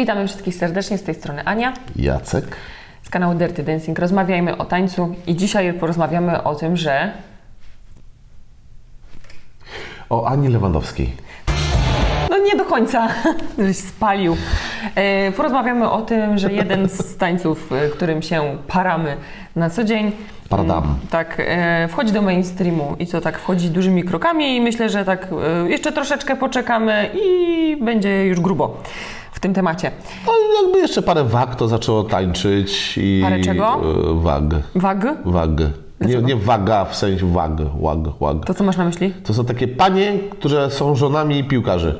Witamy wszystkich serdecznie, z tej strony Ania Jacek. z kanału Dirty Dancing. Rozmawiajmy o tańcu i dzisiaj porozmawiamy o tym, że O Ani Lewandowskiej. no nie do końca żeś spalił. E, porozmawiamy o tym, że jeden z tańców, e, którym się paramy na co dzień, Paradam. mm, tak, e, wchodzi do mainstreamu i to tak wchodzi dużymi krokami i myślę, że tak jeszcze troszeczkę poczekamy i będzie już grubo w tym temacie. No jakby jeszcze parę wag to zaczęło tańczyć i... Parę czego? e, Wag. Wag? Wag. Nie, nie waga w sensie wag. Wag, wag. To co masz na myśli? To są takie panie, które są żonami piłkarzy.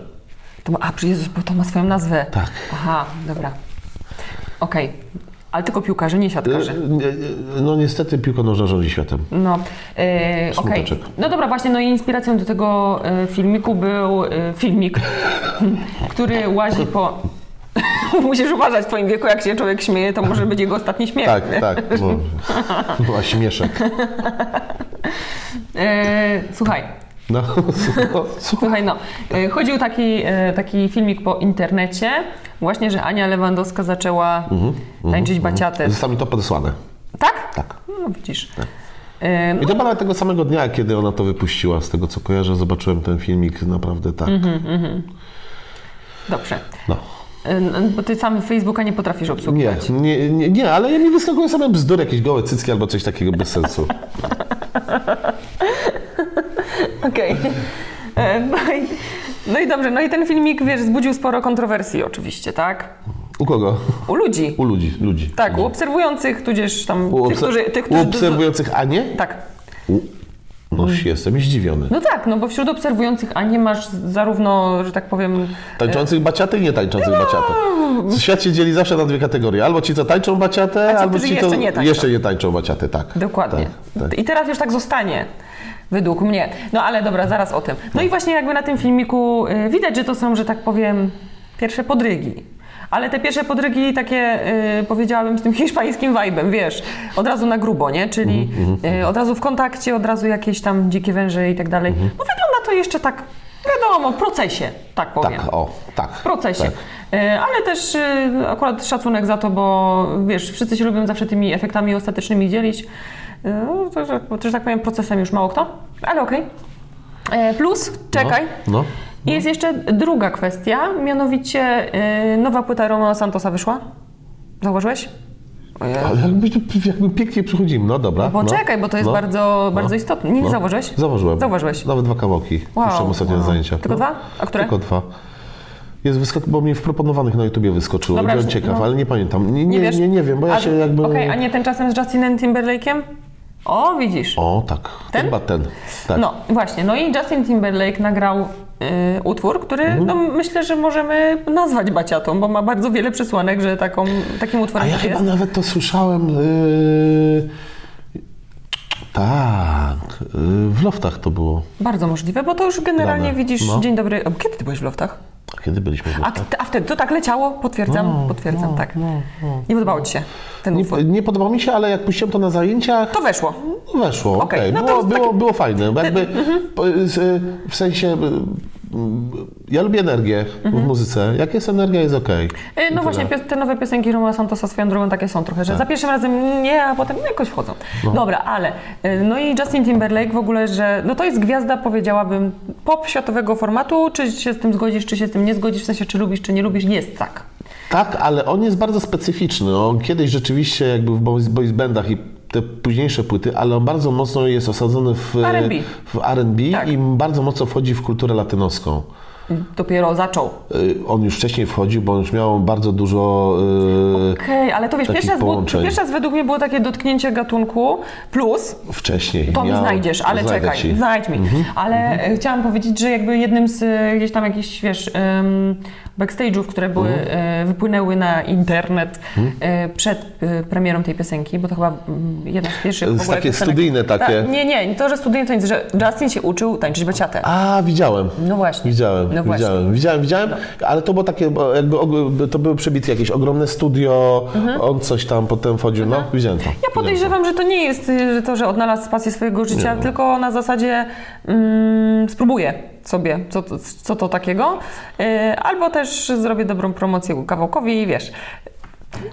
To ma, a, przy Jezus, bo to ma swoją nazwę. Tak. Aha, dobra. Okej. Ale tylko piłkarze, nie siatkarze. E, e, No niestety piłka nożna rządzi światem. No, e, okej. Smuteczek. No dobra, właśnie, no i inspiracją do tego filmiku był filmik, który łazi po... Musisz uważać w twoim wieku, jak się człowiek śmieje, to może być jego ostatni śmiech. Tak, nie? tak. No. Była śmieszek. E, słuchaj, No, no, Słuchaj, no, e, chodził taki, e, taki filmik po internecie, właśnie, że Ania Lewandowska zaczęła tańczyć baciatę. Zostało mi to podesłane. Tak? Tak. No widzisz. E, no, I to nawet tego samego dnia, kiedy ona to wypuściła, z tego co kojarzę, zobaczyłem ten filmik, naprawdę tak. dobrze. No. E, no, Bo ty sam Facebooka nie potrafisz Nie, obsługiwać. nie, nie, nie, ale mi wyskakują same bzdury, jakieś gołe cycki albo coś takiego bez sensu. Okej. E, No, i, no i dobrze, no i ten filmik, wiesz, wzbudził sporo kontrowersji oczywiście, tak? U kogo? U ludzi. U ludzi, ludzi. Tak, u obserwujących, tudzież tam U, tych, którzy... Tych, u którzy obserwujących Anię? Tak. U... No jestem zdziwiony. No tak, no bo wśród obserwujących Anię masz zarówno, że tak powiem, Tańczących baciaty i nie tańczących baciaty. Świat się dzieli zawsze na dwie kategorie. Albo ci, co tańczą baciatę, ci, albo ci, co jeszcze nie tańczą. jeszcze nie tańczą baciaty, tak. Dokładnie. Tak, tak. I teraz już tak zostanie. Według mnie. No ale dobra, zaraz o tym. No i właśnie jakby na tym filmiku y, widać, że to są, że tak powiem, pierwsze podrygi. Ale te pierwsze podrygi takie, y, powiedziałabym, z tym hiszpańskim vibe'em, wiesz, od razu na grubo, nie? Czyli Mhm, y, od razu w kontakcie, od razu jakieś tam dzikie węże i tak dalej. Mhm. No wygląda to jeszcze tak, wiadomo, w procesie, tak powiem. Tak, o, tak. W procesie. Tak. E, Ale też e, akurat szacunek za to, bo wiesz, wszyscy się lubią zawsze tymi efektami ostatecznymi dzielić. E, No, to, że, tak powiem, procesem już mało kto, ale okej. E, Plus, czekaj, No. Jest jeszcze druga kwestia, mianowicie e, nowa płyta Romeo Santosa wyszła. Zauważyłeś? Ale jakby, jakby pięknie przychodzimy. No dobra. Bo no, czekaj, bo to jest no. bardzo, bardzo istotne. Nie, nie zauważyłeś? Zauważyłem. Zauważyłeś. Nawet dwa kawałki. Wow, Puszczam ostatnio na wow. zajęciach. Tylko no. dwa? A które? Tylko dwa. Jest wyskok, bo mi w proponowanych na YouTubie wyskoczyło. Dobra, Byłem ciekaw, no. ale nie pamiętam. Nie, Nie nie, nie, nie wiem, bo ja A- się jakby... Okej, a nie ten czasem z Justinem Timberlake'em? O, widzisz. O, tak. Ten? Chyba ten. Tak. No właśnie, no i Justin Timberlake nagrał y, utwór, który Mhm. no, myślę, że możemy nazwać baciatą, bo ma bardzo wiele przesłanek, że taką, takim A utworem ja też chyba jest. nawet to słyszałem... Yy... Tak. Yy, w loftach to było. Bardzo możliwe, bo to już generalnie Dane. widzisz, No. dzień dobry. Kiedy ty byłeś w loftach? Kiedy byliśmy w A, a wtedy to tak leciało? Potwierdzam, No, potwierdzam, no, tak. no, Nie podobało ci się ten utwór? Nie, nie podobało mi się, ale jak puściłem to na zajęciach, To weszło. No Weszło, okej. Okej, no to było, było, było fajne. Jakby, z- w sensie, ja lubię energię w muzyce. Jak jest energia, jest okej. Y, I No właśnie, te nowe piosenki Romeo Santosa swoją drogą takie są trochę, że za pierwszym razem nie, a potem jakoś wchodzą. Dobra, ale y, no i Justin Timberlake w ogóle, że no to jest gwiazda, powiedziałabym, pop światowego formatu, czy się z tym zgodzisz, czy się z tym nie zgodzisz, w sensie czy lubisz, czy nie lubisz, jest tak. Tak, ale on jest bardzo specyficzny. On kiedyś rzeczywiście jakby w boys, boys bandach i te późniejsze płyty, ale on bardzo mocno jest osadzony w R&B. w R&B Tak. i bardzo mocno wchodzi w kulturę latynoską. Dopiero zaczął. Y, On już wcześniej wchodził, bo on już miał bardzo dużo ale to wiesz, pierwszy raz, było, pierwszy raz według mnie było takie dotknięcie gatunku, plus wcześniej. to mi znajdziesz, ale czekaj, ci. znajdź mi. Ale e, chciałam powiedzieć, że jakby jednym z e, gdzieś tam jakichś, wiesz, em, backstage'ów, które były, e, wypłynęły na internet e, przed premierą tej piosenki, bo to chyba mm, jedna z pierwszych To w ogóle takie piosenek. studyjne takie. Ta, nie, nie, to, że studyjne to nic, że Justin się uczył tańczyć baciatę. A, widziałem. No właśnie. Widziałem, No właśnie. widziałem, widziałem, widziałem, ale to było takie, jakby to były przebity jakieś ogromne studio, on coś tam potem wchodził, no, widziałem to. Ja podejrzewam, że to nie jest to, że odnalazł pasję swojego życia, tylko na zasadzie mm, spróbuję. sobie, co to, co to takiego, yy, albo też zrobię dobrą promocję kawałkowi i wiesz,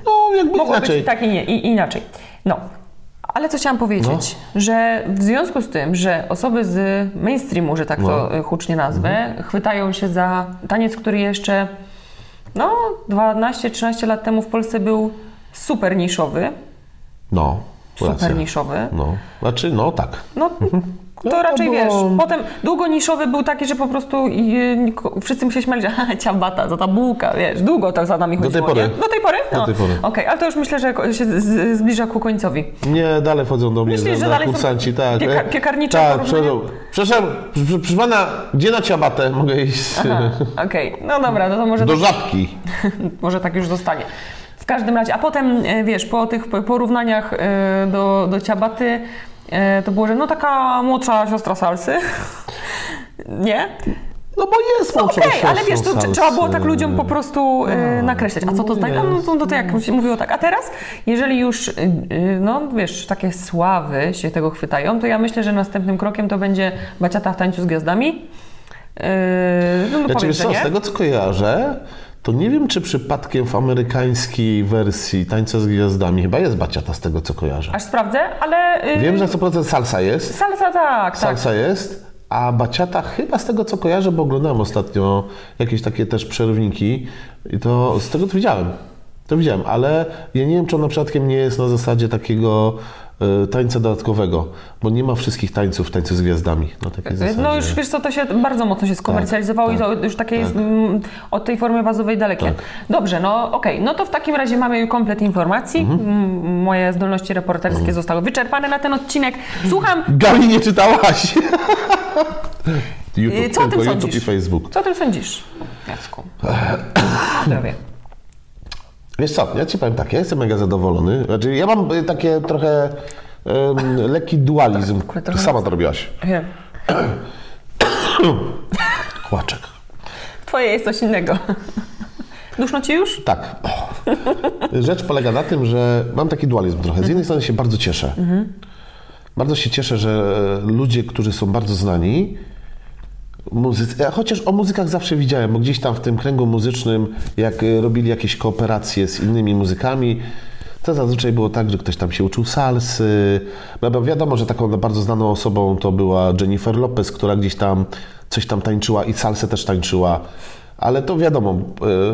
No, jakby mogło inaczej. być tak i nie, i inaczej. No. Ale co chciałam powiedzieć, No. że w związku z tym, że osoby z mainstreamu, że tak to No. y, hucznie nazwę, Mhm. chwytają się za taniec, który jeszcze no 12-13 lat temu w Polsce był super niszowy, No, super racja. niszowy, No, znaczy, no tak. no to No, to raczej było- wiesz, potem długo niszowy był taki, że po prostu y, niko- wszyscy mu się śmiali, że "Ha, ciabata, za ta bułka, wiesz, długo tak za nami tej chodziło, pory. nie? Do tej pory? Do No. tej pory. Okej, ale to już myślę, że się zbliża ku końcowi. Nie, dalej wchodzą do mnie Myślisz, że dalej są kursanci, tak. pieka- e, piekarnicze Tak, przepraszam, przepraszam, proszę pana, gdzie na ciabatę mogę iść? Aha, Okej, no dobra, no to może Do tak, żabki. może tak już zostanie. W każdym razie, a potem e, wiesz, po tych porównaniach e, do, do ciabaty, to było, że no taka młodsza siostra salsy. Nie? No bo jest No okej, ale wiesz, to tr- trzeba było tak ludziom po prostu e, A, nakreślać. A co to no tak? No, to, to jak się mówiło tak. A teraz, jeżeli już, y, no wiesz, takie sławy się tego chwytają, to ja myślę, że następnym krokiem to będzie baciata w tańcu z gwiazdami. Yy, no, no Znaczy, wiesz że co, z tego co kojarzę, to nie wiem, czy przypadkiem w amerykańskiej wersji Tańca z Gwiazdami chyba jest baciata z tego co kojarzę. Aż sprawdzę, ale... Yy, Wiem, że na 100% salsa jest. Salsa tak, tak. Salsa jest, a baciata chyba z tego co kojarzę, bo oglądałem ostatnio jakieś takie też przerwniki i to z tego to widziałem. To widziałem, ale ja nie wiem, czy ona przypadkiem nie jest na zasadzie takiego tańca dodatkowego, bo nie ma wszystkich tańców w tańcu z gwiazdami. Takiej zasadzie. No już wiesz co, to się bardzo mocno się skomercjalizowało i to już takie jest mm, od tej formy bazowej dalekie. Tak. Dobrze, no okej, no to w takim razie mamy komplet informacji. Mhm. Mm, Moje zdolności reporterskie zostały wyczerpane na ten odcinek. Słucham, Gali nie czytałaś! YouTube, Y, co o tym YouTube sądzisz? i Facebook. co o tym sądzisz, Jacku? Zdrowie. Wiesz co, ja ci powiem tak, ja jestem mega zadowolony. Znaczy, ja mam y, takie trochę em, lekki dualizm. Ty trochę- sama to robiłaś. Wiem. Kłaczek. Twoje jest coś innego. Duszno ci już? Tak. Rzecz polega na tym, że mam taki dualizm trochę. Z jednej strony się bardzo cieszę. Bardzo się cieszę, że ludzie, którzy są bardzo znani, muzycy, ja chociaż o muzykach zawsze widziałem, bo gdzieś tam w tym kręgu muzycznym, jak y, robili jakieś kooperacje z innymi muzykami, to zazwyczaj było tak, że ktoś tam się uczył salsy. No, wiadomo, że taką bardzo znaną osobą to była Jennifer Lopez, która gdzieś tam coś tam tańczyła i salsę też tańczyła. Ale to wiadomo,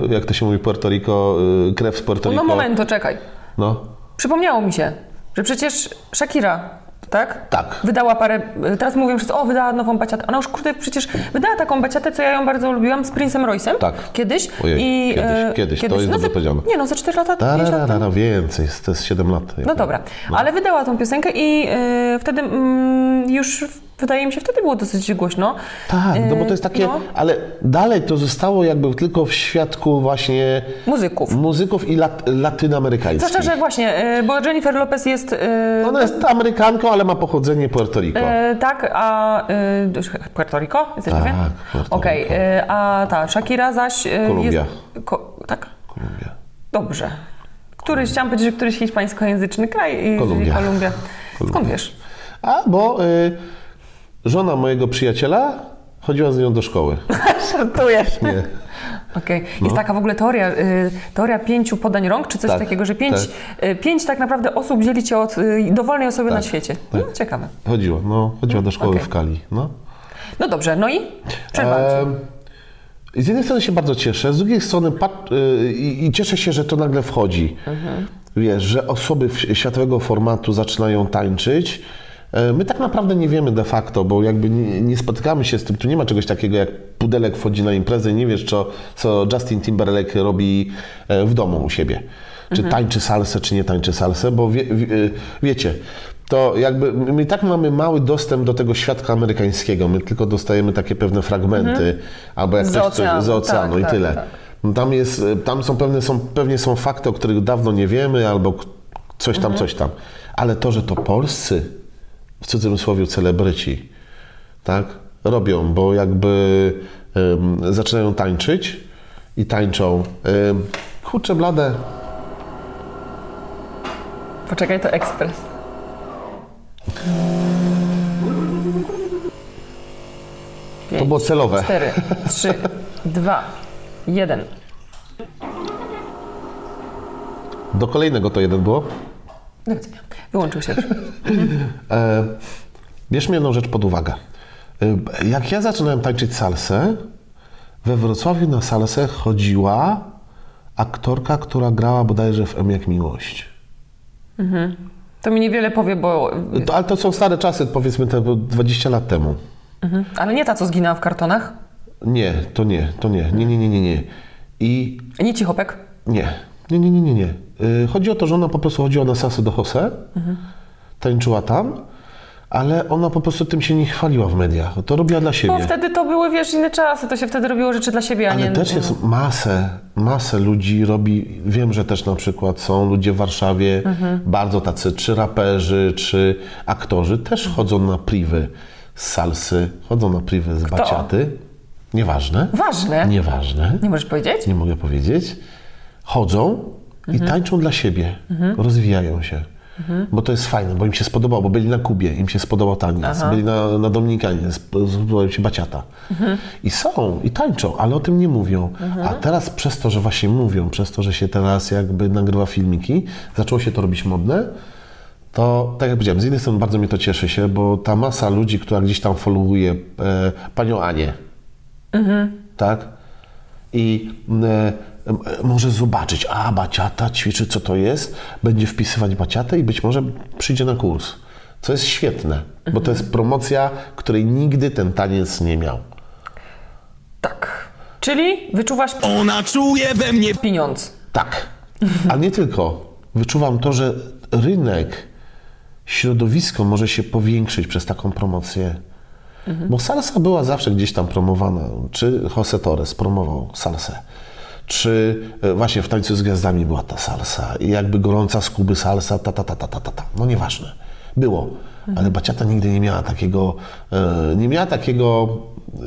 y, jak to się mówi w Puerto Rico, y, krew z Puerto Rico. No moment, to czekaj. No, Przypomniało mi się, że przecież Shakira, tak? Tak. Wydała parę, teraz mówią wszyscy, o, wydała nową baciatę. Ona już, kurde, przecież wydała taką baciatę, co ja ją bardzo lubiłam, z Prince'em Royce'em. Tak. Kiedyś. Ojej, I, kiedyś, e, kiedyś, to jest no, dobrze powiedziane. Nie no, ze 4 lata, 5 lat temu. Tararara, więcej, to jest 7 lat. No dobra, ale wydała tą piosenkę i e, wtedy mm, już, wydaje mi się, wtedy było dosyć głośno. Tak, no bo to jest takie, No. ale dalej to zostało jakby tylko w świadku właśnie Muzyków. muzyków i lat, latynoamerykańskich. Zwłaszcza, że właśnie, e, bo Jennifer Lopez jest... e, Ona jest Amerykanką, ale ma pochodzenie Puerto Rico. Tak, a Puerto Rico? Jesteś Tak, pewien? Puerto Okej, Rico. e, a ta Shakira zaś Kolumbia. jest... Ko, tak? Kolumbia. Dobrze. Któryś, chciałam powiedzieć, że któryś hiszpańskojęzyczny kraj i Kolumbia. Kolumbia. Skąd wiesz? A, bo y, żona mojego przyjaciela chodziła z nią do szkoły. Żartujesz. Nie. No. Okej. Jest taka w ogóle teoria, y, teoria pięciu podań rąk, czy coś Tak, takiego, że pięć, y, pięć tak naprawdę osób dzieli cię od y, dowolnej osoby na świecie. No, ciekawe. Chodziła, no, chodziła do szkoły Okej. w Kali. No. No dobrze, no i? Przerwam z jednej strony się bardzo cieszę, z drugiej strony pat, y, i, cieszę się, że to nagle wchodzi. Wiesz, że osoby światowego formatu zaczynają tańczyć. E, My tak naprawdę nie wiemy de facto, bo jakby nie, nie spotykamy się z tym, tu nie ma czegoś takiego jak pudelek wchodzi na imprezę i nie wiesz, co, co Justin Timberlake robi e, w domu u siebie. Czy tańczy salsę, czy nie tańczy salsę, bo wie, wie, y, wiecie, to jakby my i tak mamy mały dostęp do tego świadka amerykańskiego. My tylko dostajemy takie pewne fragmenty, albo jak Z ktoś oceanu, coś z oceanu tak, i tak, tyle. tak. No Tam, jest, tam są pewne, są, pewnie są fakty, o których dawno nie wiemy, albo coś tam, coś tam. Ale to, że to polscy, w cudzysłowie celebryci, tak, robią, bo jakby em, zaczynają tańczyć i tańczą. Um, kurczę blade, Poczekaj, to ekspres. pięć, było celowe. Cztery, trzy, dwa, jeden. Do kolejnego to jeden było. Do widzenia. Wyłączył się. E, bierzmy jedną rzecz pod uwagę. E, jak ja zaczynałem tańczyć salsę, we Wrocławiu na salsę chodziła aktorka, która grała bodajże w M jak Miłość. To mi niewiele powie, bo... To, ale to są stare czasy, powiedzmy te 20 lat temu. Mhm. Ale nie ta, co zginęła w kartonach? Nie, to nie, to nie, nie, nie, nie, nie, nie. I Nie Cichopek? nie, nie, nie, nie, nie, nie. Y, Chodzi o to, że ona po prostu chodziła na salsę do Jose, tańczyła tam, ale ona po prostu tym się nie chwaliła w mediach. To robiła dla siebie. Bo wtedy to były, wiesz, inne czasy. To się wtedy robiło rzeczy dla siebie, a Ale nie... też jest masę, masę ludzi robi, wiem, że też na przykład są ludzie w Warszawie, bardzo tacy, czy raperzy, czy aktorzy, też chodzą na priwy z salsy, chodzą na priwy z baciaty. Nieważne. Ważne. Nieważne. Nie możesz powiedzieć? Nie mogę powiedzieć. Chodzą i tańczą dla siebie. Rozwijają się. Bo to jest fajne, bo im się spodobało, bo byli na Kubie, im się spodobał taniec, byli na, na Dominikanie, sp- spodobał im się baciata. I są, i tańczą, ale o tym nie mówią. A teraz przez to, że właśnie mówią, przez to, że się teraz jakby nagrywa filmiki, zaczęło się to robić modne, to tak jak powiedziałem, z jednej strony bardzo mnie to cieszy się, bo ta masa ludzi, która gdzieś tam followuje e, panią Anię, tak? I e, może zobaczyć, a baciata ćwiczy, co to jest, będzie wpisywać baciatę i być może przyjdzie na kurs. Co jest świetne, bo to jest promocja, której nigdy ten taniec nie miał. Tak. Czyli wyczuwasz Ona czuje we mnie pieniądz. Tak. A nie tylko. Wyczuwam to, że rynek, środowisko może się powiększyć przez taką promocję. Bo salsa była zawsze gdzieś tam promowana. Czy Jose Torres promował salsę, czy e, właśnie w Tańcu z Gwiazdami była ta salsa i jakby gorąca z Kuby salsa, ta, ta, ta, ta, ta, ta, ta. No nieważne. Było. Ale Baciata nigdy nie miała takiego, e, nie miała takiego, e,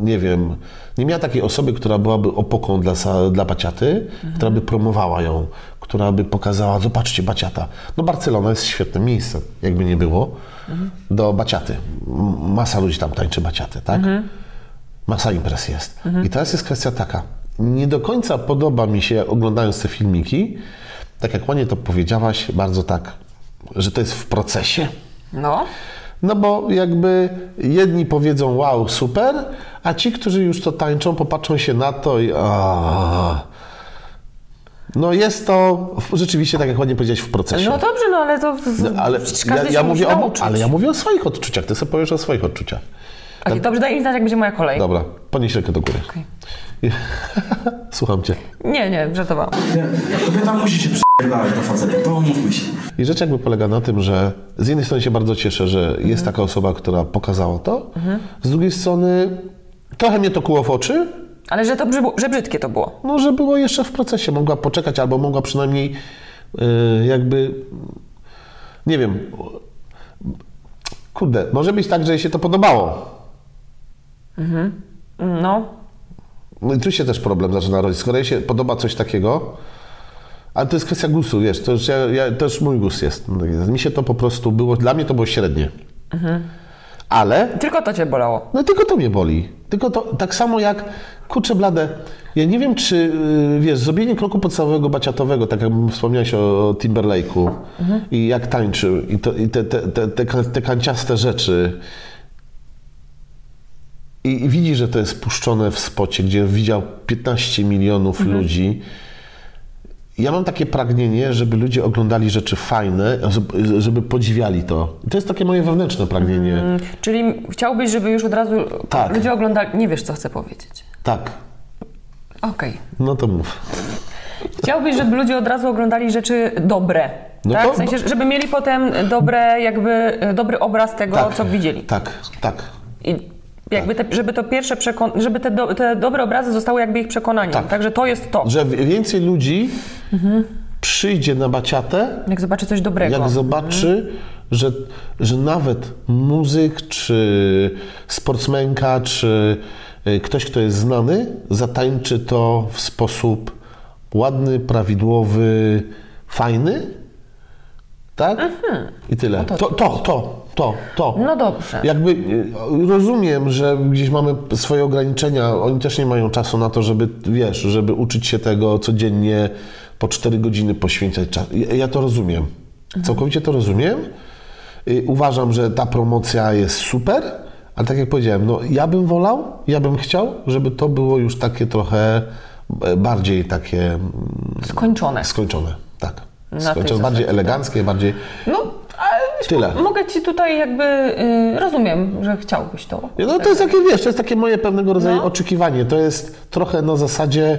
nie wiem, nie miała takiej osoby, która byłaby opoką dla, dla Baciaty, która by promowała ją, która by pokazała, zobaczcie, Baciata. No Barcelona jest świetnym miejscem, jakby nie było, do Baciaty. Masa ludzi tam tańczy Baciaty, tak? Masa imprez jest. I teraz jest kwestia taka. Nie do końca podoba mi się, oglądając te filmiki, tak jak ładnie to powiedziałaś, bardzo tak, że to jest w procesie. No. No bo jakby jedni powiedzą wow, super, a ci, którzy już to tańczą, popatrzą się na to i a. No jest to w- rzeczywiście, tak jak ładnie powiedziałeś, w procesie. No dobrze, no ale to... No, ale ja, każdy ja musi mówię o, ale ja mówię o swoich odczuciach. Ty sobie powiesz o swoich odczuciach. Okej, dobrze, daj mi znać, jak będzie moja kolej. Dobra, podnieś rękę do góry. Okej. Słucham cię. Nie, nie, żartowałam. Kobieta musi się przypierdalać do faceta, to umówmy się. I rzecz jakby polega na tym, że z jednej strony się bardzo cieszę, że jest taka osoba, która pokazała to, z drugiej strony trochę mnie to kuło w oczy, Ale że to że brzydkie to było. no, że było jeszcze w procesie. Mogła poczekać albo mogła przynajmniej yy, jakby, nie wiem, kurde, może być tak, że jej się to podobało. No. No i tu się też problem zaczyna rodzić. Skoro jej się podoba coś takiego, ale to jest kwestia gustu, wiesz, to już, ja, ja, to już mój gust jest. Mi się to po prostu było, dla mnie to było średnie. Ale Tylko to cię bolało. No tylko to mnie boli. Tylko to tak samo jak, kurczę blade, ja nie wiem czy, yy, wiesz, zrobienie kroku podstawowego baciatowego, tak jak wspomniałeś o Timberlake'u i jak tańczył i, to, i te, te, te, te, te kanciaste rzeczy i, widzi, że to jest puszczone w spocie, gdzie widział 15 milionów ludzi. Ja mam takie pragnienie, żeby ludzie oglądali rzeczy fajne, żeby- podziwiali to. I to jest takie moje wewnętrzne pragnienie. Czyli chciałbyś, żeby już od razu Tak. ludzie oglądali... Nie wiesz, co chcę powiedzieć. Tak, Okej. no to mów. Chciałbyś, żeby ludzie od razu oglądali rzeczy dobre. No tak? to- w sensie, żeby mieli potem dobre, jakby dobry obraz tego, co widzieli. Tak, tak. I jakby te, żeby to pierwsze przekon- żeby te, do, te dobre obrazy zostały jakby ich przekonaniem. Tak. Także to jest to. Że wi- więcej ludzi przyjdzie na baciatę, Jak zobaczy coś dobrego. jak zobaczy, że, że nawet muzyk, czy sportsmenka, czy y, ktoś, kto jest znany, zatańczy to w sposób ładny, prawidłowy, fajny. Tak? I tyle. To, to, to, to, to. No dobrze. Jakby y, rozumiem, że gdzieś mamy swoje ograniczenia, oni też nie mają czasu na to, żeby, wiesz, żeby uczyć się tego codziennie, po 4 godziny poświęcać czas. Ja, to rozumiem. Całkowicie to rozumiem. Y, Uważam, że ta promocja jest super, ale tak jak powiedziałem, no ja bym wolał, ja bym chciał, żeby to było już takie trochę e, bardziej takie mm, Skończone. skończone. Tak. Skończone, bardziej tak. eleganckie, bardziej... No, Tyle. mo- mogę ci tutaj jakby, y, rozumiem, że chciałbyś to. No to jest takie, wiesz, to jest takie moje pewnego rodzaju No. oczekiwanie. To jest trochę na zasadzie,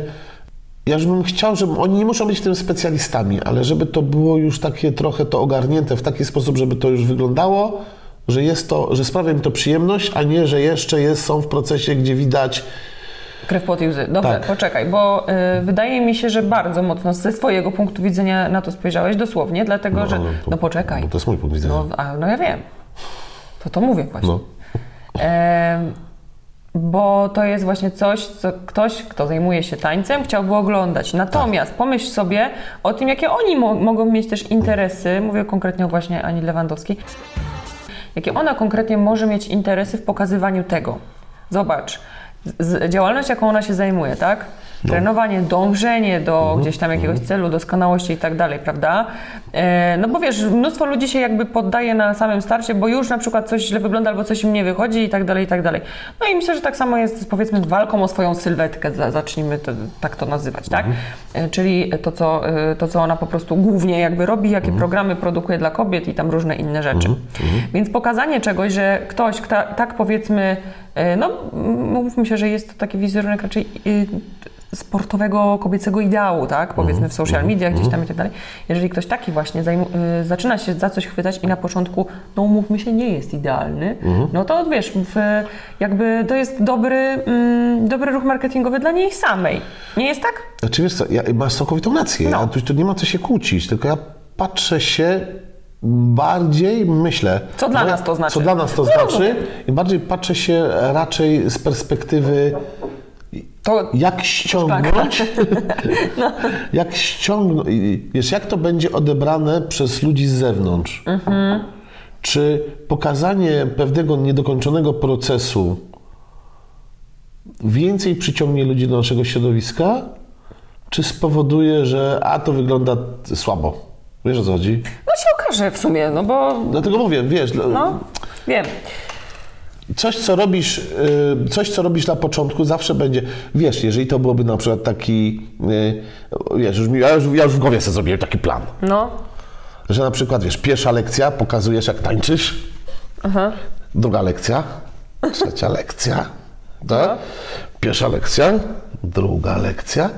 ja już bym chciał, żeby oni nie muszą być tym specjalistami, ale żeby to było już takie trochę to ogarnięte w taki sposób, żeby to już wyglądało, że jest to, że sprawia mi to przyjemność, a nie, że jeszcze jest, są w procesie, gdzie widać, Krew, pot i łzy. Dobrze, Tak. poczekaj, bo y, wydaje mi się, że bardzo mocno ze swojego punktu widzenia na to spojrzałeś, dosłownie, dlatego że... ale to- No poczekaj. bo to jest mój punkt widzenia. No, a, no ja wiem. To to mówię właśnie. no, Em, bo to jest właśnie coś, co ktoś, kto zajmuje się tańcem, chciałby oglądać. Natomiast pomyśl sobie o tym, jakie oni mo- mogą mieć też interesy. Mówię konkretnie o właśnie Ani Lewandowskiej. Jakie ona konkretnie może mieć interesy w pokazywaniu tego. Zobacz, z, działalność, jaką ona się zajmuje, tak? Trenowanie, dążenie do gdzieś tam jakiegoś celu, doskonałości i tak dalej, prawda? E, no bo wiesz, mnóstwo ludzi się jakby poddaje na samym starcie, bo już na przykład coś źle wygląda albo coś im nie wychodzi i tak dalej, i tak dalej. No i myślę, że tak samo jest z powiedzmy walką o swoją sylwetkę, za- zacznijmy to, tak to nazywać, tak? E, czyli to co, e, to, co ona po prostu głównie jakby robi, jakie programy produkuje dla kobiet i tam różne inne rzeczy. Więc pokazanie czegoś, że ktoś, kto, tak powiedzmy, e, no mówmy się, że jest to taki wizerunek raczej y, sportowego kobiecego ideału, tak? Powiedzmy w social mediach gdzieś tam i tak dalej. Jeżeli ktoś taki właśnie zajmu, y, zaczyna się za coś chwytać i na początku, no mówmy się, nie jest idealny, no to wiesz, w, jakby to jest dobry, mm, dobry ruch marketingowy dla niej samej. Nie jest tak? Znaczy wiesz co, ja, masz całkowitą rację, No. ja, tu, tu nie ma co się kłócić, tylko ja patrzę się bardziej, myślę... Co dla nas to znaczy? Co dla nas to No, znaczy rozumiem. i bardziej patrzę się raczej z perspektywy To jak ściągnąć, No. jak ściągnąć, wiesz, jak to będzie odebrane przez ludzi z zewnątrz. Mhm. Czy pokazanie pewnego niedokończonego procesu więcej przyciągnie ludzi do naszego środowiska, czy spowoduje, że a to wygląda słabo? Wiesz o co chodzi? no się okaże w sumie, no bo Dlatego mówię, wiesz, no, wiem. Coś, co robisz, y, coś, co robisz na początku, zawsze będzie, wiesz, jeżeli to byłoby na przykład taki, y, wiesz, już, ja, już, ja już w głowie sobie zrobiłem taki plan, No, że na przykład, wiesz, pierwsza lekcja, pokazujesz jak tańczysz, aha. druga lekcja, trzecia lekcja, tak? Pierwsza lekcja, druga lekcja,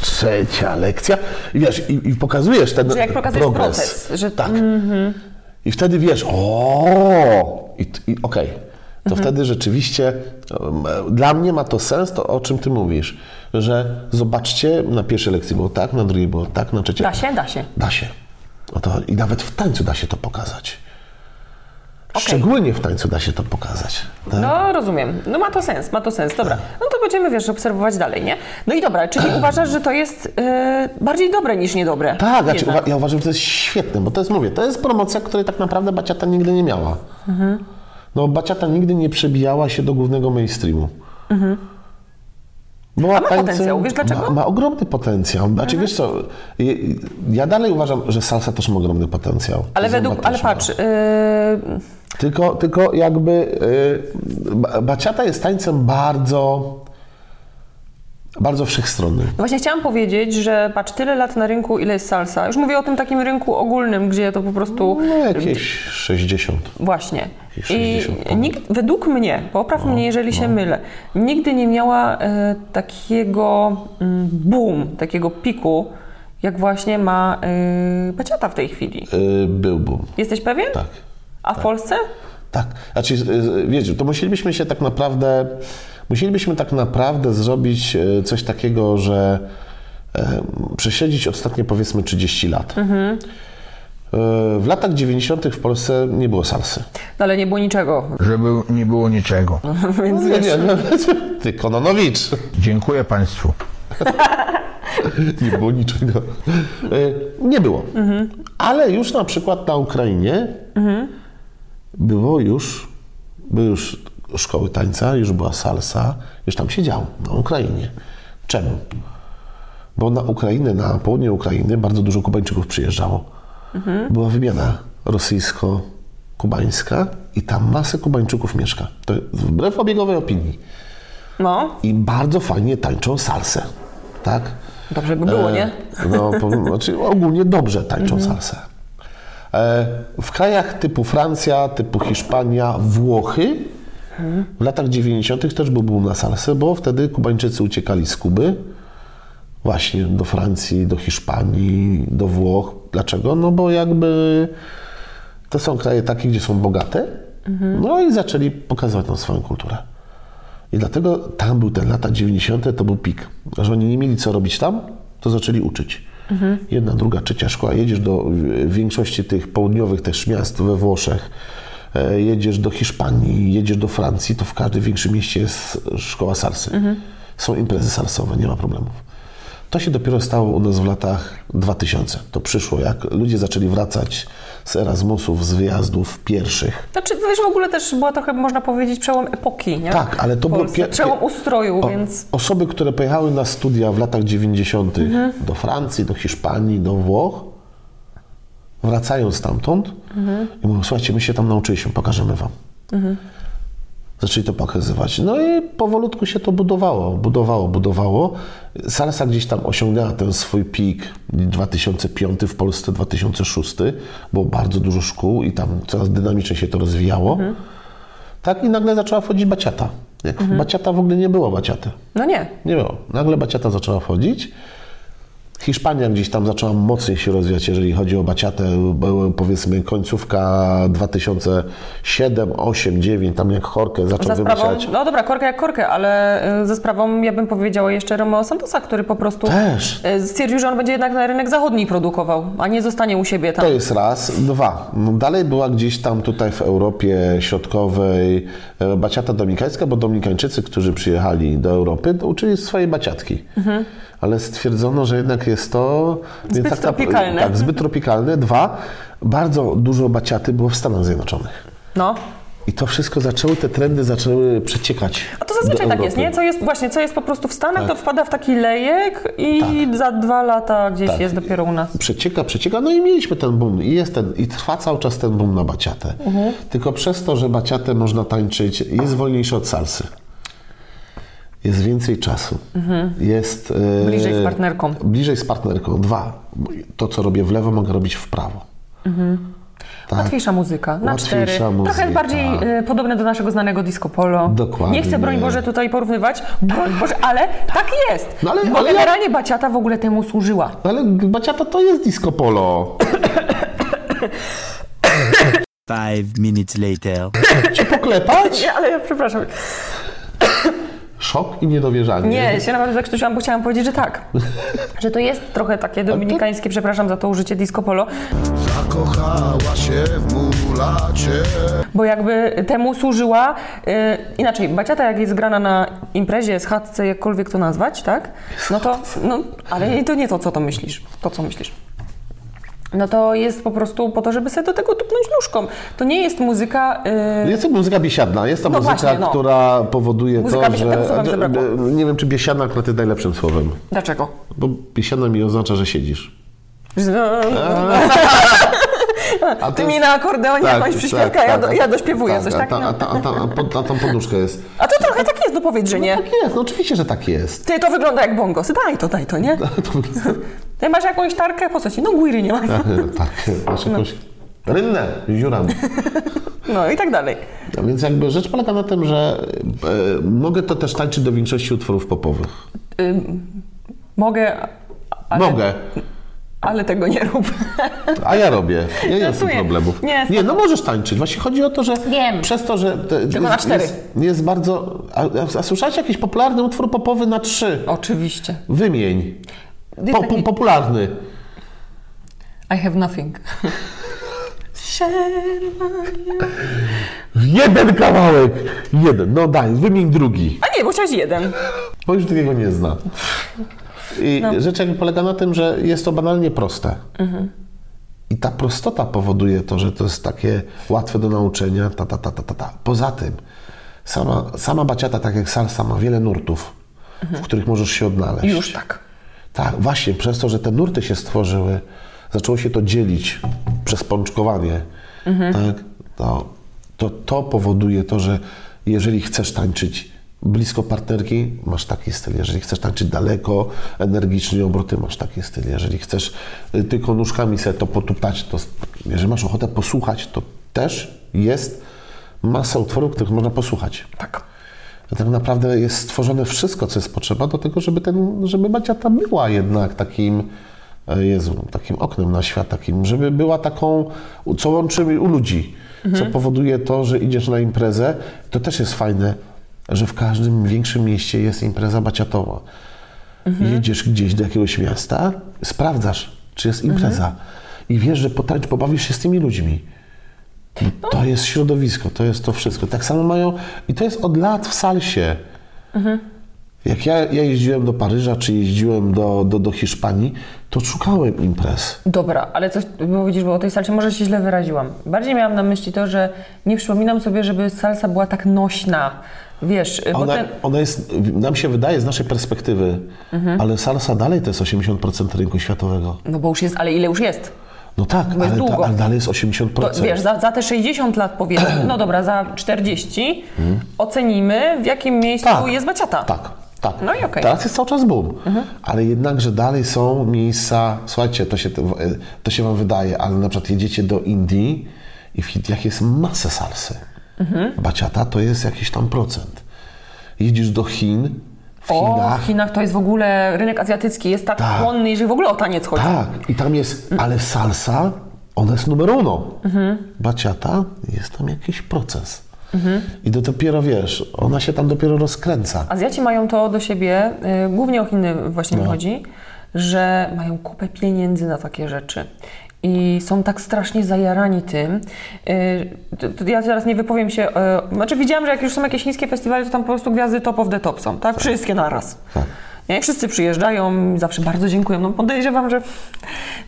trzecia lekcja i wiesz, i, i pokazujesz ten Że jak pokazujesz progres. proces, że- Tak. I wtedy wiesz, o, i, i okej. To Mhm. wtedy rzeczywiście dla mnie ma to sens, to o czym ty mówisz, że zobaczcie, na pierwszej lekcji było tak, na drugiej było tak, na trzeciej. Da się, da się. Da się. No to, I nawet w tańcu da się to pokazać. Okej. Szczególnie w tańcu da się to pokazać. Tak? No, rozumiem. No ma to sens, ma to sens. Dobra. No to będziemy, wiesz, obserwować dalej, nie? No i dobra, czyli uważasz, że to jest e, bardziej dobre niż niedobre? Tak, znaczy, Jednak. uwa- ja uważam, że to jest świetne, bo to jest, mówię, to jest promocja, której tak naprawdę Baciata nigdy nie miała. Mhm. No, Baciata nigdy nie przebijała się do głównego mainstreamu. Była Mhm. ma potencjał, wiesz dlaczego? Mhm. Ma, ma ogromny potencjał. Znaczy, wiesz co, ja- dalej uważam, że salsa też ma ogromny potencjał. Ale Zumba według, ale patrz, e, Tylko, tylko jakby y, ba- baciata jest tańcem bardzo, bardzo wszechstronnym. no właśnie chciałam powiedzieć, że patrz, tyle lat na rynku, ile jest salsa. Już mówię o tym takim rynku ogólnym, gdzie to po prostu... No jakieś 60. Właśnie. Jakieś I 60 ponad. nikt, według mnie, popraw mnie, jeżeli się mylę, nigdy nie miała e, takiego mm, boom, takiego piku, jak właśnie ma e, Baciata w tej chwili. Y, był boom. Jesteś pewien? Tak. A w Polsce? Tak, znaczy, y, wiecie, to musielibyśmy się tak naprawdę, musielibyśmy tak naprawdę zrobić y, coś takiego, że e, przesiedzieć ostatnie powiedzmy 30 lat. Y, W latach 90. w Polsce nie było salsy. No ale nie było niczego. żeby nie było niczego. Więc Nie, wiesz, nie, nie, ty Kononowicz. Dziękuję Państwu. Nie było niczego. Nie było. Ale już na przykład na Ukrainie było już, były już szkoły tańca, już była salsa, już tam się działo, na Ukrainie. Czemu? Bo na Ukrainę, na południe Ukrainy bardzo dużo Kubańczyków przyjeżdżało. Była wymiana rosyjsko-kubańska i tam masę Kubańczyków mieszka. To wbrew obiegowej opinii. No, I bardzo fajnie tańczą salsę, tak? dobrze by było, E, nie? No, powiem, znaczy ogólnie dobrze tańczą salsę. E, w krajach typu Francja, typu Hiszpania, Włochy w latach 90. też był boom na salsę, bo wtedy Kubańczycy uciekali z Kuby właśnie do Francji, do Hiszpanii, do Włoch. Dlaczego? No bo jakby to są kraje takie, gdzie są bogate, no i zaczęli pokazywać nam swoją kulturę. I dlatego tam był ten lata 90. to był pik. Że oni nie mieli co robić tam, to zaczęli uczyć. Jedna, druga, trzecia szkoła. Jedziesz do większości tych południowych też miast we Włoszech, jedziesz do Hiszpanii, jedziesz do Francji, to w każdym większym mieście jest szkoła salsy. Są imprezy salsowe, nie ma problemów. To się dopiero stało u nas w latach 2000. To przyszło, jak ludzie zaczęli wracać z Erasmusów, z wyjazdów pierwszych. Znaczy, wiesz, w ogóle też była trochę, można powiedzieć, przełom epoki, nie? Tak, ale to było Polsce. pie- Przełom ustroju, O, więc... Osoby, które pojechały na studia w latach 90. do Francji, do Hiszpanii, do Włoch, wracają stamtąd i mówią, słuchajcie, my się tam nauczyliśmy, pokażemy wam. Zaczęli to pokazywać. No i powolutku się to budowało, budowało, budowało. Salsa gdzieś tam osiągnęła ten swój pik 2005 w Polsce, 2006. Było bardzo dużo szkół i tam coraz dynamiczniej się to rozwijało. Tak i nagle zaczęła wchodzić baciata. Jak baciata w ogóle nie było baciaty. No nie. Nie było. Nagle baciata zaczęła wchodzić. Hiszpania gdzieś tam zaczęła mocniej się rozwijać, jeżeli chodzi o baciatę. Powiedzmy końcówka 2007, 8, 9, tam jak Chorkę zaczął Za sprawą, wymyślać. no dobra, korkę jak korkę, ale y, ze sprawą, ja bym powiedziała jeszcze Romeo Santosa, który po prostu Też. y, stwierdził, że on będzie jednak na rynek zachodni produkował, a nie zostanie u siebie tam. To jest raz. Dwa. Dalej była gdzieś tam tutaj w Europie Środkowej e, baciata dominikańska, bo dominikańczycy, którzy przyjechali do Europy, to uczyli swojej baciatki. Ale stwierdzono, że jednak jest to... Zbyt tak, tropikalne. Tak, zbyt tropikalne. Dwa. Bardzo dużo baciaty było w Stanach Zjednoczonych. No. I to wszystko zaczęły, te trendy zaczęły przeciekać. A to zazwyczaj tak jest, nie? Co jest właśnie, co jest po prostu w Stanach, Tak. to wpada w taki lejek i za dwa lata gdzieś Tak. jest dopiero u nas. Przecieka, przecieka, no i mieliśmy ten boom i jest ten, i trwa cały czas ten boom na baciatę. Mhm. Tylko przez to, że baciatę można tańczyć, jest wolniejsze od salsy. Jest więcej czasu. Jest... e, Mhm. Bliżej z partnerką. Bliżej z partnerką. Dwa. To, co robię w lewo, mogę robić w prawo. Tak. Łatwiejsza muzyka, na Łatwiejsza cztery. muzyka. Trochę bardziej y, podobne do naszego znanego disco polo. Dokładnie. Nie chcę, broń Boże, tutaj porównywać, broń Boże, ale tak jest. No ale- Bo ale ja- generalnie baciata w ogóle temu służyła. Ale baciata to jest disco polo. Five minutes later. Cię poklepać? Nie, ale ja przepraszam. Szok i niedowierzanie. Nie, się naprawdę zakrztusiłam, bo chciałam powiedzieć, że tak. Że to jest trochę takie dominikańskie, przepraszam za to użycie disco polo, Zakochała się w mulacie. bo jakby temu służyła, y, inaczej, baciata jak jest grana na imprezie, schadzce, jakkolwiek to nazwać, tak? No to, no, ale to nie to, co to myślisz, to, co myślisz. No to jest po prostu po to, żeby sobie do tego tupnąć nóżką. To nie jest muzyka... y, Jest to muzyka biesiadna. Jest to No muzyka, właśnie, no. która powoduje Muzyka to, że... Nie wiem, czy biesiadna akurat jest najlepszym słowem. Dlaczego? Bo biesiadna mi oznacza, że siedzisz. A Ty mi na akordeonie tak, jakąś przyśpiewkę, ja, do, ja dośpiewuję coś, a tak? ta, No. a, ta, a, ta, a, a tą poduszkę jest. A to trochę tak no powiedz, że nie. Tak jest, no oczywiście, że tak jest. Ty, to wygląda jak bongos. Daj to, daj to, nie? To, Ty masz jakąś tarkę, po co ci? No guiry nie ma. tak, masz jakąś rynnę, ziuran. No i tak dalej. A więc jakby rzecz polega na tym, że e, mogę to też tańczyć do większości utworów popowych. Mogę, ale, Mogę. Ale tego nie rób. A ja robię. Ja nie mam tym Żartuję. problemów. Nie, nie, no możesz tańczyć. Właśnie chodzi o to, że Wiem. przez to, że te, Tylko jest, na cztery. Jest, jest bardzo... A, a, a słyszałeś jakiś popularny utwór popowy na trzy? Oczywiście. Wymień. Po, po, popularny. I have nothing. Jeden kawałek. Jeden. No daj, wymień drugi. A nie, bo chciałeś jeden. Bo już takiego nie zna. I No. rzecz jakby polega na tym, że jest to banalnie proste. I ta prostota powoduje to, że to jest takie łatwe do nauczenia. Ta, ta, ta, ta, ta, ta. Poza tym, sama, sama baciata, tak jak salsa, ma wiele nurtów, w których możesz się odnaleźć. Już tak. Tak, właśnie przez to, że te nurty się stworzyły, zaczęło się to dzielić przez pączkowanie, tak, to, to to powoduje to, że jeżeli chcesz tańczyć blisko partnerki, masz taki styl. Jeżeli chcesz tańczyć daleko, energicznie obroty, masz taki styl. Jeżeli chcesz y, tylko nóżkami sobie to potupać, to jeżeli masz ochotę posłuchać, to też jest masa utworów, których można posłuchać. Tak. Tak naprawdę jest stworzone wszystko, co jest potrzeba do tego, żeby, ten, żeby baciata była jednak takim, e, Jezu, takim oknem na świat, takim, żeby była taką, co łączy u ludzi, co powoduje to, że idziesz na imprezę. To też jest fajne, że w każdym większym mieście jest impreza baciatowa. Jedziesz gdzieś do jakiegoś miasta, sprawdzasz, czy jest impreza i wiesz, że potańcz, pobawisz się z tymi ludźmi. To jest środowisko, to jest to wszystko. Tak samo mają, i to jest od lat w salsie. Jak ja, ja jeździłem do Paryża, czy jeździłem do, do, do Hiszpanii, to szukałem imprez. Dobra, ale coś, widzisz, bo o tej salsie może się źle wyraziłam. Bardziej miałam na myśli to, że nie przypominam sobie, żeby salsa była tak nośna. Wiesz, bo Ona, ten, ona jest, nam się wydaje z naszej perspektywy, ale salsa dalej to jest 80% rynku światowego. no bo już jest, ale ile już jest? No tak, ale, ta, ale dalej jest 80%. To, wiesz, za, za te 60 lat powiedzmy, no dobra, za 40 ocenimy, w jakim miejscu Tak. jest baciata. Tak, tak. No i okej. Teraz jest cały czas boom. Ale jednakże dalej są miejsca, słuchajcie, to się, to się wam wydaje, ale na przykład jedziecie do Indii i w Indiach jest masę salsy. Baciata to jest jakiś tam procent. Jedziesz do Chin, w O, Chinach, w Chinach to jest w ogóle rynek azjatycki, jest tak, Tak. chłonny, jeżeli w ogóle o taniec chodzi. tak, i tam jest, ale salsa, ona jest numer uno. Baciata jest tam jakiś proces. I to dopiero, wiesz, ona się tam dopiero rozkręca. Azjaci mają to do siebie, y, głównie o Chiny właśnie No. mi chodzi, że mają kupę pieniędzy na takie rzeczy. I są tak strasznie zajarani tym. Y, Ja teraz nie wypowiem się. y, Znaczy, widziałam, że jak już są jakieś chińskie festiwale, to tam po prostu gwiazdy top of the top są, tak? Wszystkie naraz. Tak. Nie, wszyscy przyjeżdżają, zawsze bardzo dziękują. No podejrzewam, że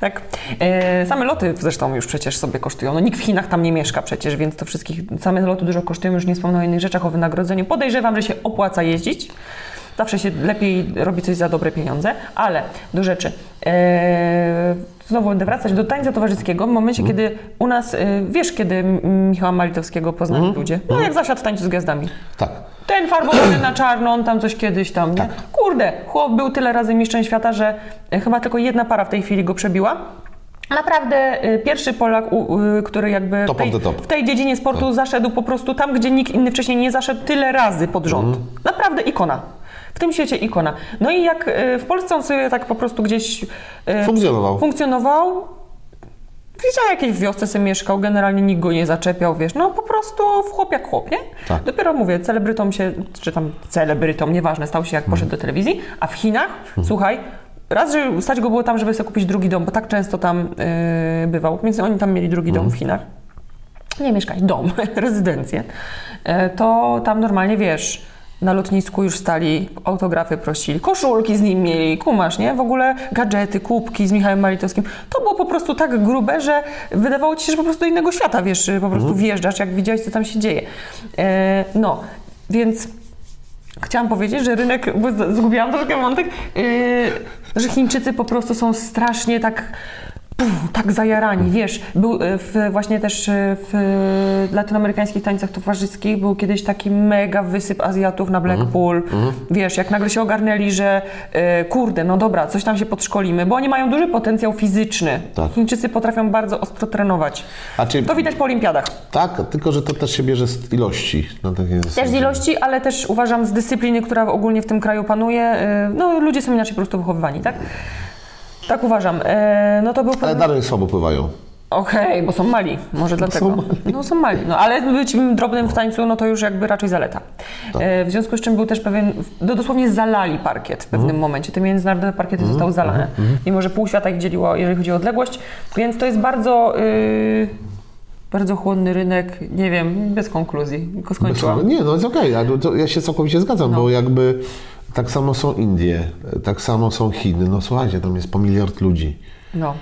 tak. E, same loty zresztą już przecież sobie kosztują. No nikt w Chinach tam nie mieszka przecież, więc to wszystkich, same loty dużo kosztują, już nie wspomnę o innych rzeczach, o wynagrodzeniu. Podejrzewam, że się opłaca jeździć. Zawsze się lepiej robi coś za dobre pieniądze, ale do rzeczy. E, znowu będę wracać do tańca towarzyskiego w momencie, kiedy u nas, e, wiesz, kiedy Michała Malitowskiego poznali ludzie? No jak zasiadł w tańcu z gwiazdami. Tak. Ten farbowany na czarno, on tam coś kiedyś tam, nie? Kurde, chłop był tyle razy mistrzem świata, że e, chyba tylko jedna para w tej chwili go przebiła. Naprawdę y, pierwszy Polak, y, który jakby w tej, w tej dziedzinie sportu zaszedł po prostu tam, gdzie nikt inny wcześniej nie zaszedł tyle razy pod rząd. Naprawdę ikona. W tym świecie ikona. No i jak y, w Polsce on sobie tak po prostu gdzieś y, Funkcjonował. funkcjonował, Widział jakieś w wiosce sobie mieszkał, generalnie nikt go nie zaczepiał, wiesz, no po prostu w chłop jak chłop, nie? Tak. Dopiero mówię, celebrytom się, czy tam celebrytom, nieważne, stał się jak poszedł do telewizji, a w Chinach, słuchaj, raz, że stać go było tam, żeby sobie kupić drugi dom, bo tak często tam yy, bywał, więc oni tam mieli drugi dom w Chinach. Nie mieszkać, dom, rezydencję. E, To tam normalnie, wiesz, na lotnisku już stali, autografy prosili, koszulki z nim mieli, kumasz, nie? W ogóle gadżety, kubki z Michałem Malitowskim. To było po prostu tak grube, że wydawało ci się, że po prostu do innego świata, wiesz, po prostu wjeżdżasz, jak widziałeś, co tam się dzieje. E, No, więc chciałam powiedzieć, że rynek, bo zgubiłam troszkę wątek, yy, że Chińczycy po prostu są strasznie tak puf, tak zajarani, wiesz, był y, w, właśnie też y, w latynoamerykańskich tańcach towarzyskich był kiedyś taki mega wysyp Azjatów na Blackpool, wiesz, jak nagle się ogarnęli, że kurde, no dobra, coś tam się podszkolimy, bo oni mają duży potencjał fizyczny. Tak. Chińczycy potrafią bardzo ostro trenować. Czy, To widać po olimpiadach. tak, tylko że to też się bierze z ilości. Na takiej Też z ilości, ale też uważam z dyscypliny, która ogólnie w tym kraju panuje. No, ludzie są inaczej po prostu wychowywani, tak? Tak uważam. E, No to był Ale dalej słabo pływają. Okej, bo są mali, może dlatego. No są mali, no ale być drobnym w tańcu, no to już jakby raczej zaleta. E, w związku z czym był też pewien, no dosłownie zalali parkiet w pewnym momencie. Te międzynarodowe parkiety zostały zalane, mimo że pół świata ich dzieliło, jeżeli chodzi o odległość, więc to jest bardzo... y, bardzo chłonny rynek, nie wiem, bez konkluzji, tylko skończyłam. Nie, no jest okej, ale to ja się całkowicie zgadzam, No. bo jakby tak samo są Indie, tak samo są Chiny. No słuchajcie, tam jest po miliard ludzi. No.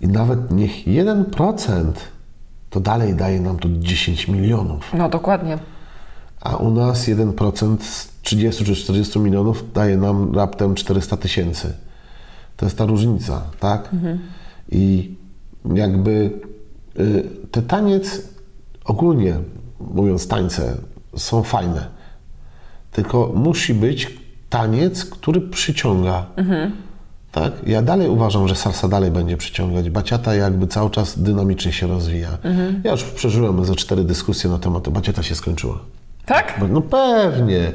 I nawet niech 1% to dalej daje nam to 10 milionów. No dokładnie. A u nas 1% z 30 czy 40 milionów daje nam raptem 400 tysięcy. To jest ta różnica, tak? I jakby y, te taniec, ogólnie mówiąc tańce, są fajne. Tylko musi być taniec, który przyciąga. Tak? Ja dalej uważam, że salsa dalej będzie przyciągać. Baciata jakby cały czas dynamicznie się rozwija. Ja już przeżyłem ze cztery dyskusje na temat, baciata się skończyła. Tak? No pewnie.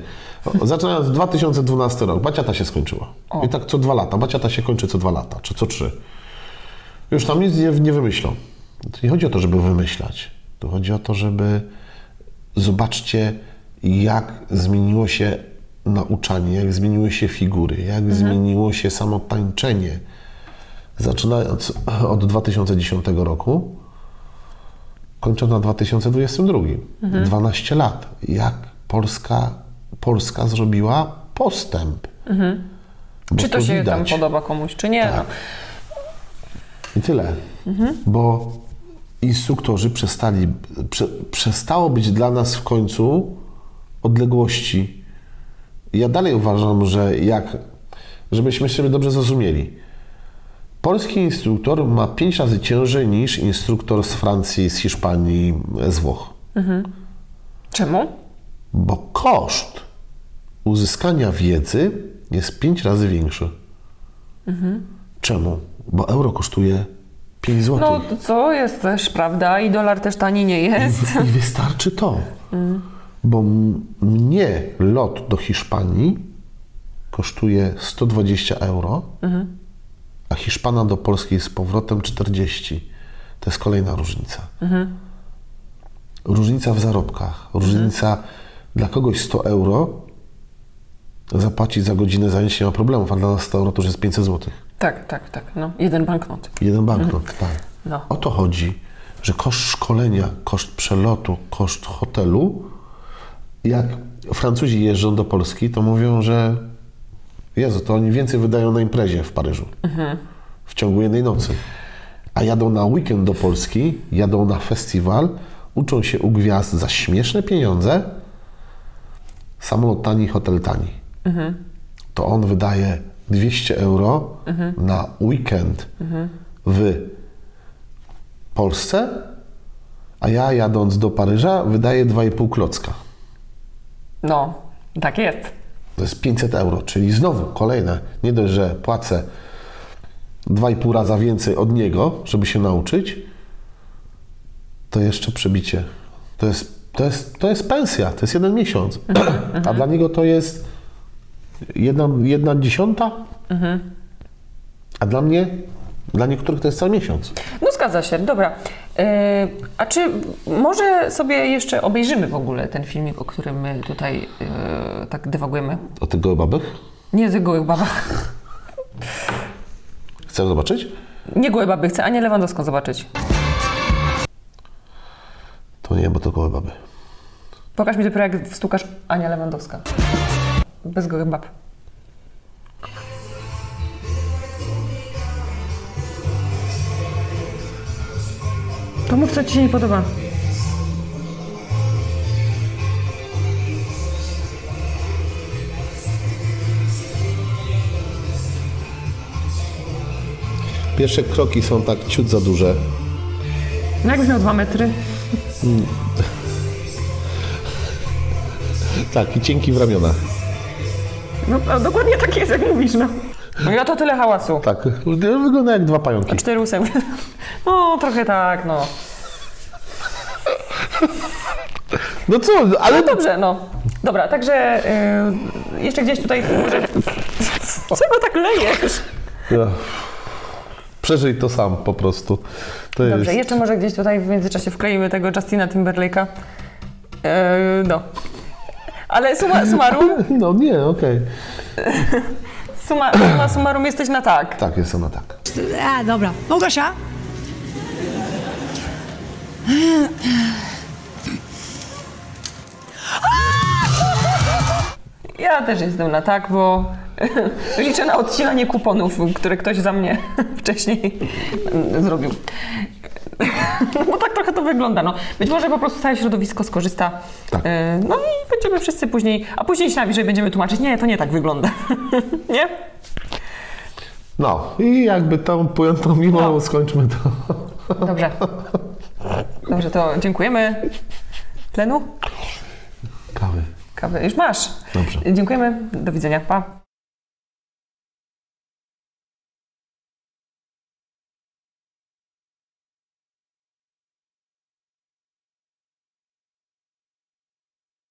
O, Zaczynając 2012 rok, baciata się skończyła. I tak co dwa lata. Baciata się kończy co dwa lata, czy co trzy. Już tam nic nie, nie wymyślą. To nie chodzi o to, żeby wymyślać. To chodzi o to, żeby zobaczcie, jak zmieniło się nauczanie, jak zmieniły się figury, jak zmieniło się samo tańczenie. Zaczynając od 2010 roku, kończąc na 2022. 12 lat. Jak Polska, Polska zrobiła postęp. Bo Czy to się tam widać. podoba komuś, czy nie? No. I tyle. Bo instruktorzy przestali, prze, przestało być dla nas w końcu odległości. Ja dalej uważam, że jak, żebyśmy sobie dobrze zrozumieli, polski instruktor ma pięć razy ciężej niż instruktor z Francji, z Hiszpanii, z Włoch. Czemu? Bo koszt uzyskania wiedzy jest pięć razy większy. Czemu? Bo euro kosztuje 5 zł. No to jest też prawda i dolar też tani nie jest. I wystarczy to. Bo mnie lot do Hiszpanii kosztuje 120 euro, a Hiszpana do Polski z powrotem 40. To jest kolejna różnica. Różnica w zarobkach. Różnica dla kogoś 100 euro zapłacić za godzinę zajęć nie ma problemów, a dla nas 100 euro to już jest 500 zł. Tak, tak, tak. No, jeden banknot. Jeden banknot, tak. No. O to chodzi, że koszt szkolenia, koszt przelotu, koszt hotelu, jak Francuzi jeżdżą do Polski, to mówią, że Jezu, to oni więcej wydają na imprezie w Paryżu w ciągu jednej nocy. A jadą na weekend do Polski, jadą na festiwal, uczą się u gwiazd za śmieszne pieniądze, samolot tani, hotel tani. To on wydaje 200 euro na weekend w Polsce, a ja jadąc do Paryża wydaję 2,5 klocka. No, tak jest. To jest 500 euro, czyli znowu kolejne. Nie dość, że płacę 2,5 raza więcej od niego, żeby się nauczyć, to jeszcze przebicie. To jest, to jest, to jest pensja, to jest jeden miesiąc. A dla niego to jest jedna, jedna dziesiąta, a dla mnie, dla niektórych to jest cały miesiąc. No zgadza się, dobra. Yy, a czy może sobie jeszcze obejrzymy w ogóle ten filmik, o którym my tutaj yy, tak dywagujemy? O tych gołębabych? Nie z gołych babach. Chcesz zobaczyć? Nie gołe baby, chcę Anię Lewandowską zobaczyć. To nie, bo to gołębaby. Pokaż mi dopiero jak wstukasz Ania Lewandowska. Bez gołych bab. To mów, co Ci się nie podoba. Pierwsze kroki są tak ciut za duże. No jakbyś miał dwa metry. Tak, i cienki w ramionach. No a dokładnie tak jest, jak mówisz, no. No i oto tyle hałasu. Tak, wygląda jak dwa pająki. Cztery ósemki. No, trochę tak, no. No co, ale No dobrze, no. Dobra, także y, jeszcze gdzieś tutaj... Czego tak lejesz? Ja. Przeżyj to sam po prostu. To Dobrze, jest... jeszcze może gdzieś tutaj w międzyczasie wkleimy tego Justina Timberlake'a. Yy, no. Ale suma summarum, No nie, okej. suma, suma summarum jesteś na tak. Tak, jest ona tak. A, dobra. Małgosia? Ja też jestem na tak, bo Liczę na odcinanie kuponów, które ktoś za mnie wcześniej zrobił. Bo tak trochę to wygląda. No. Być może po prostu całe środowisko skorzysta. Tak. E, No i będziemy wszyscy później, a później się najwyżej będziemy tłumaczyć, nie, to nie tak wygląda. nie? No i jakby tą pojętą mimo No. skończmy to. Dobrze. Dobrze, to dziękujemy. Tlenu? Kawy. Kawy już masz. Dobrze. Dziękujemy. Do widzenia. Pa.